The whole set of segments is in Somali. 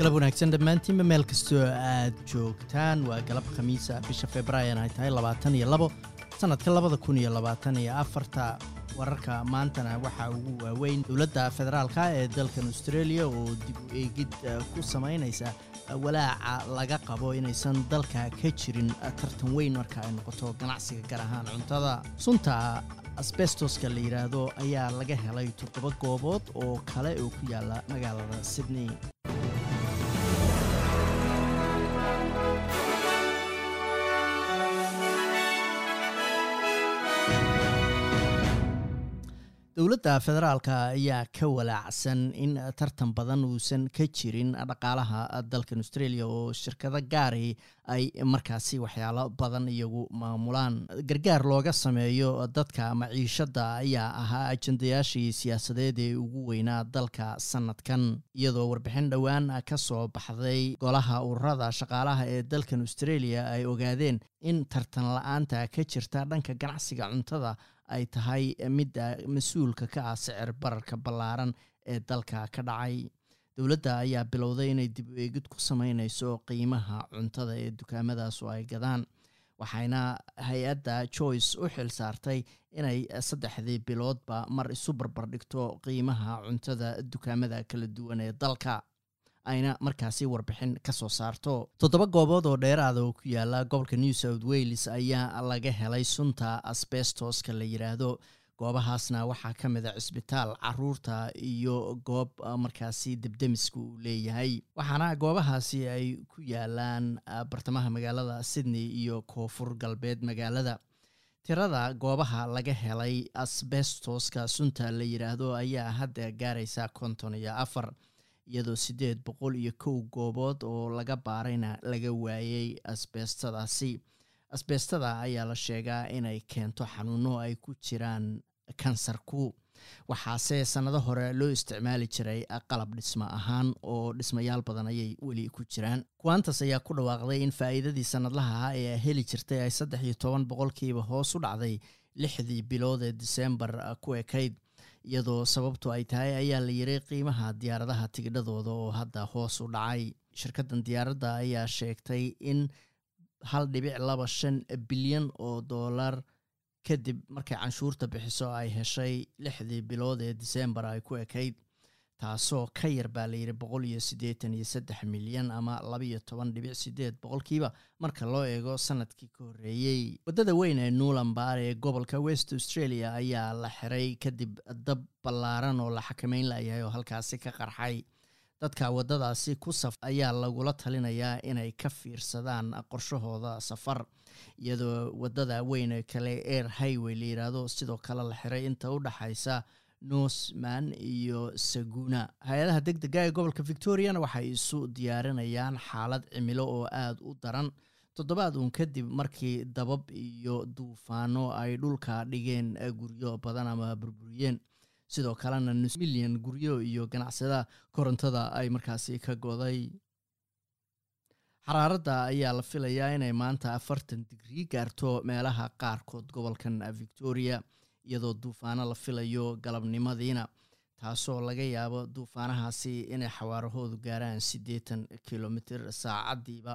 galab wanaagsan dhammaantiinba meel kastoo aad joogtaan? Waa galab khamiisa bisha februaayan ay tahay labaatan iyo labo sannadka labada kun iyo labaatan iyo afarta. Wararka maantana waxaa ugu waaweyn dowladda federaalka ee dalkan australia oo dib u eegid ku samaynaysa walaaca laga qabo inaysan dalka ka jirin tartan weyn marka ay noqoto ganacsiga gaar ahaan cuntada. Sunta asbestoska la yidhaahdo ayaa laga helay toddoba goobood oo kale oo ku yaalla magaalada sydney dowladda federaalka ayaa ka walaacsan in tartan badan uusan ka jirin dhaqaalaha dalkan australia oo shirkado gaari ay markaasi waxyaalo badan iyagu maamulaan. Gargaar looga sameeyo dadka maciishada ayaa ahaa ajandayaashii siyaasadeed ee ugu weynaa dalka sanadkan iyadoo warbixin dhowaan ka soo baxday golaha ururada shaqaalaha ee dalkan australia ay ogaadeen in tartan la'aanta ka jirta dhanka ganacsiga cuntada ay tahay midda mas'uulka ka ah sicir bararka ballaaran ee dalka ka dhacay dowladda ayaa bilowday inay dib u eegid ku sameynayso qiimaha cuntada ee dukaamadaas oo ay gadaan waxayna hay'adda joyce u xil saartay inay saddexdii biloodba mar isu barbardhigto qiimaha cuntada dukaamada kala duwan ee dalka. Ayna markaasi warbixin ka soo saarto. Toddoba goobood oo dheeraada oo ku yaalla gobolka new south wales ayaa laga helay sunta asbestoska la yidhaahdo goobahaasna waxaa ka mid a cisbitaal carruurta iyo goob markaasi debdemiska uu leeyahay. Waxaana goobahaasi ay ku yaalaan bartamaha magaalada sydney iyo koonfur galbeed magaalada. Tirada goobaha laga helay asbestoska sunta la yidhaahdo ayaa hadda gaaraysa konton iyo afar iyadoo siddeed boqol iyo kow goobood oo laga baarayna laga waayey asbeestadaasi asbeestada ayaa la sheegaa inay keento xanuuno ay ku jiraan kansarku waxaase sannado hore loo isticmaali jiray qalab dhismo ahaan oo dhismayaal badan ayay weli ku jiraan. Kuwantas ayaa ku dhawaaqday in faa'iidadii sannadlaha ah ee heli jirtay ay saddex iyo toban boqolkiiba hoos u dhacday lixdii bilood ee disembar ku ekayd. Iyadoo sababtu ay tahay ayaa la yiray qiimaha diyaaradaha tigidhadooda oo hadda hoos u dhacay. Shirkaddan diyaaradda ayaa sheegtay in hal dhibic laba shan bilyan oo dollar kadib markay canshuurta bixiso ay heshay lixdii bilood ee disembar ay ku ekayd. Taasoo ka yar baa layidhi boqol iyo siddeetan iyo saddex milyan ama labaiyo toban dhibic sideed boqolkiiba marka loo eego sannadkii ka horreeyey waddada weyn ee nuulambar ee gobolka west australia ayaa la xiray kadib dab ballaaran oo la xakameyn layahay oo halkaasi ka qarxay dadka waddadaasi ku saf ayaa lagula talinayaa inay ka fiirsadaan qorshahooda safar iyadoo waddada weyn kale air highway la yidhaahdo sidoo kale la xiray inta u dhaxaysa nosman iyo saguna hay'adaha deg dega ee gobolka victoriana waxay isu diyaarinayaan xaalad cimilo oo aada u daran. Toddobaad uun kadib markii dabab iyo duufaano ay dhulka dhigeen guryo badan ama burburiyeen sidoo kalena nus milyan guryo iyo ganacsada korontada ay markaasi ka goday. Xaraaradda ayaa la filayaa inay maanta afartan digrii gaarto meelaha qaarkood gobolkan victoria iyadoo duufaano la filayo galabnimadiina taasoo laga yaabo duufaanahaasi inay xawaarahoodu gaaraan siddeetan kilomitr saacaddiiba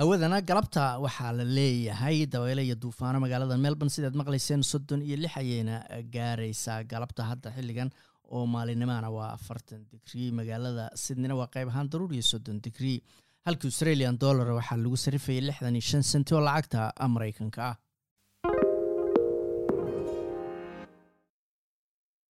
hawadana galabta waxaa la leeyahay dabeyle iyo duufaano magaalada melbourne sidaad maqlayseen soddon iyo lix ayayna gaaraysaa galabta hadda xilligan oo maalinimana waa afartan digrii magaalada sydneyna waa qayb ahaan daruur iyo soddon digrii halka australian dollar waxaa lagu sarifayay lixdan iyo shan senti oo lacagta maraykanka ah